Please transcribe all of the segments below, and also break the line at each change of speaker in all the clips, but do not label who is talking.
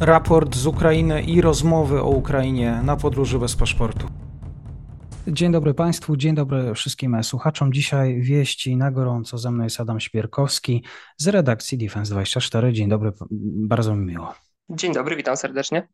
raport z Ukrainy i rozmowy o Ukrainie na podróży bez paszportu. Dzień dobry Państwu, dzień dobry wszystkim słuchaczom. Dzisiaj wieści na gorąco. Ze mną jest Adam Śpierkowski z redakcji Defense24. Dzień dobry, bardzo mi miło.
Dzień dobry, witam serdecznie.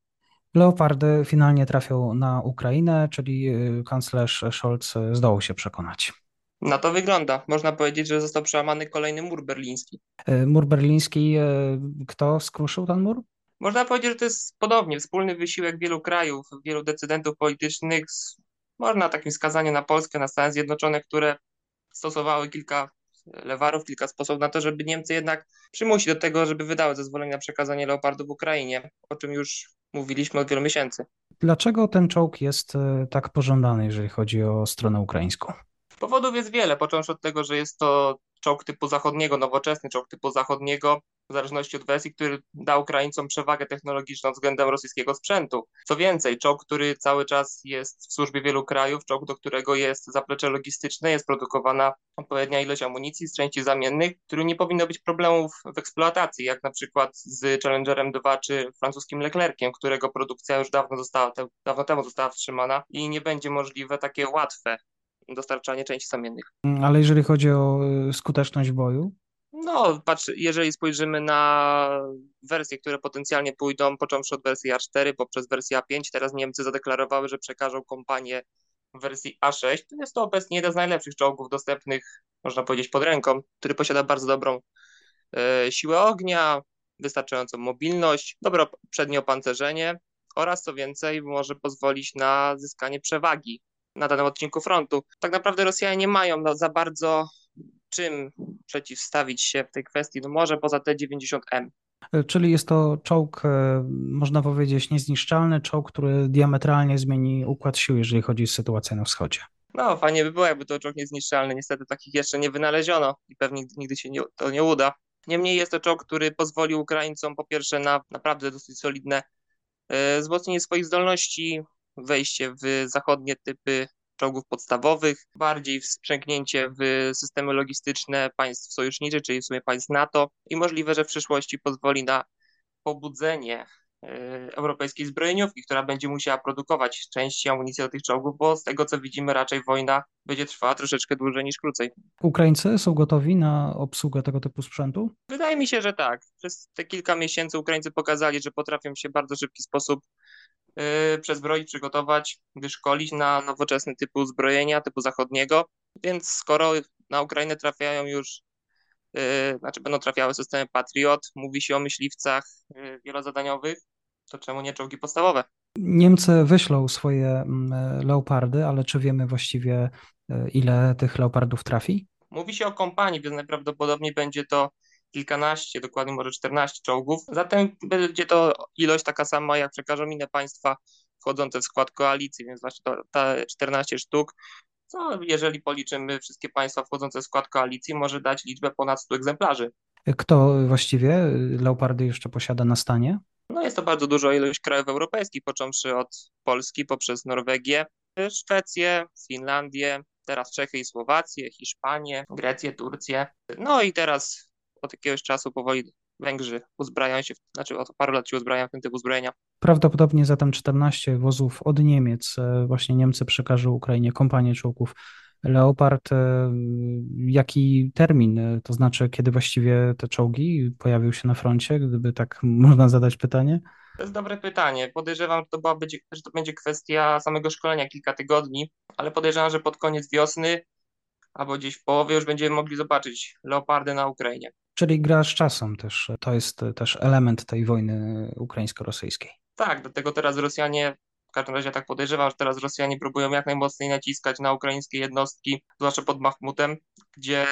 Leopardy finalnie trafią na Ukrainę, czyli y, kanclerz Scholz zdołał się przekonać.
Na to wygląda. Można powiedzieć, że został przełamany kolejny mur berliński.
Y, mur berliński, y, kto skruszył ten mur?
Można powiedzieć, że to jest podobnie wspólny wysiłek wielu krajów, wielu decydentów politycznych. Można takim wskazanie na Polskę, na Stany Zjednoczone, które stosowały kilka lewarów, kilka sposobów na to, żeby Niemcy jednak przymusić do tego, żeby wydały zezwolenie na przekazanie leopardów w Ukrainie, o czym już mówiliśmy od wielu miesięcy.
Dlaczego ten czołg jest e, tak pożądany, jeżeli chodzi o stronę ukraińską?
Powodów jest wiele, począwszy od tego, że jest to czołg typu zachodniego, nowoczesny czołg typu zachodniego, w zależności od wersji, który da Ukraińcom przewagę technologiczną względem rosyjskiego sprzętu. Co więcej, czołg, który cały czas jest w służbie wielu krajów, czołg, do którego jest zaplecze logistyczne, jest produkowana odpowiednia ilość amunicji z części zamiennych, który nie powinno być problemów w eksploatacji, jak na przykład z Challengerem 2 czy francuskim Leclerciem, którego produkcja już dawno, została, dawno temu została wstrzymana i nie będzie możliwe takie łatwe dostarczanie części zamiennych.
Ale jeżeli chodzi o y, skuteczność boju?
No, patrz, jeżeli spojrzymy na wersje, które potencjalnie pójdą, począwszy od wersji A4 poprzez wersję A5, teraz Niemcy zadeklarowały, że przekażą kompanię w wersji A6. To jest to obecnie jeden z najlepszych czołgów dostępnych, można powiedzieć, pod ręką, który posiada bardzo dobrą e, siłę ognia, wystarczającą mobilność, dobre przednie opancerzenie oraz co więcej może pozwolić na zyskanie przewagi na danym odcinku frontu. Tak naprawdę Rosjanie nie mają no, za bardzo czym przeciwstawić się w tej kwestii, no może poza T-90M.
Czyli jest to czołg, e, można powiedzieć, niezniszczalny, czołg, który diametralnie zmieni układ sił, jeżeli chodzi o sytuację na wschodzie.
No, fajnie by było, jakby to czołg niezniszczalny. Niestety takich jeszcze nie wynaleziono i pewnie nigdy się nie, to nie uda. Niemniej jest to czołg, który pozwoli Ukraińcom po pierwsze na naprawdę dosyć solidne e, wzmocnienie swoich zdolności, wejście w zachodnie typy czołgów podstawowych, bardziej wsprzęgnięcie w systemy logistyczne państw sojuszniczych, czyli w sumie państw NATO i możliwe, że w przyszłości pozwoli na pobudzenie e, europejskiej zbrojeniówki, która będzie musiała produkować części amunicji do tych czołgów, bo z tego co widzimy raczej wojna będzie trwała troszeczkę dłużej niż krócej.
Ukraińcy są gotowi na obsługę tego typu sprzętu?
Wydaje mi się, że tak. Przez te kilka miesięcy Ukraińcy pokazali, że potrafią się w bardzo szybki sposób przezbroić, przygotować, wyszkolić na nowoczesny typu uzbrojenia, typu zachodniego, więc skoro na Ukrainę trafiają już, yy, znaczy będą trafiały systemy Patriot, mówi się o myśliwcach yy, wielozadaniowych, to czemu nie czołgi podstawowe?
Niemcy wyślą swoje mm, leopardy, ale czy wiemy właściwie, y, ile tych leopardów trafi?
Mówi się o kompanii, więc najprawdopodobniej będzie to kilkanaście, dokładnie może 14 czołgów. Zatem będzie to ilość taka sama, jak przekażą inne państwa wchodzące w skład koalicji, więc właśnie to, te 14 sztuk, co jeżeli policzymy wszystkie państwa wchodzące w skład koalicji, może dać liczbę ponad 100 egzemplarzy.
Kto właściwie Leopardy jeszcze posiada na stanie?
No jest to bardzo duża ilość krajów europejskich, począwszy od Polski poprzez Norwegię, Szwecję, Finlandię, teraz Czechy i Słowację, Hiszpanię, Grecję, Turcję. No i teraz od jakiegoś czasu powoli Węgrzy uzbrajają się, znaczy od paru lat się uzbrajają w ten typ uzbrojenia.
Prawdopodobnie zatem 14 wozów od Niemiec, e, właśnie Niemcy przekażą Ukrainie kompanię czołgów Leopard. E, jaki termin, e, to znaczy kiedy właściwie te czołgi pojawią się na froncie, gdyby tak można zadać pytanie?
To jest dobre pytanie. Podejrzewam, że to, była, że to będzie kwestia samego szkolenia kilka tygodni, ale podejrzewam, że pod koniec wiosny albo gdzieś w połowie już będziemy mogli zobaczyć leopardy na Ukrainie.
Czyli gra z czasem też, to jest też element tej wojny ukraińsko-rosyjskiej.
Tak, dlatego teraz Rosjanie, każdym razie tak podejrzewam, że teraz Rosjanie próbują jak najmocniej naciskać na ukraińskie jednostki, zwłaszcza pod Mahmutem, gdzie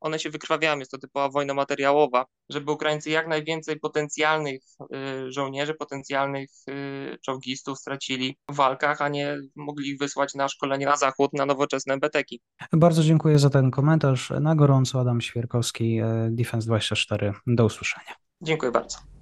one się wykrwawiają, jest to typowa wojna materiałowa, żeby Ukraińcy jak najwięcej potencjalnych y, żołnierzy, potencjalnych y, czołgistów stracili w walkach, a nie mogli ich wysłać na szkolenie na zachód, na nowoczesne beteki.
Bardzo dziękuję za ten komentarz. Na gorąco Adam Świerkowski, y, Defense 24. Do usłyszenia.
Dziękuję bardzo.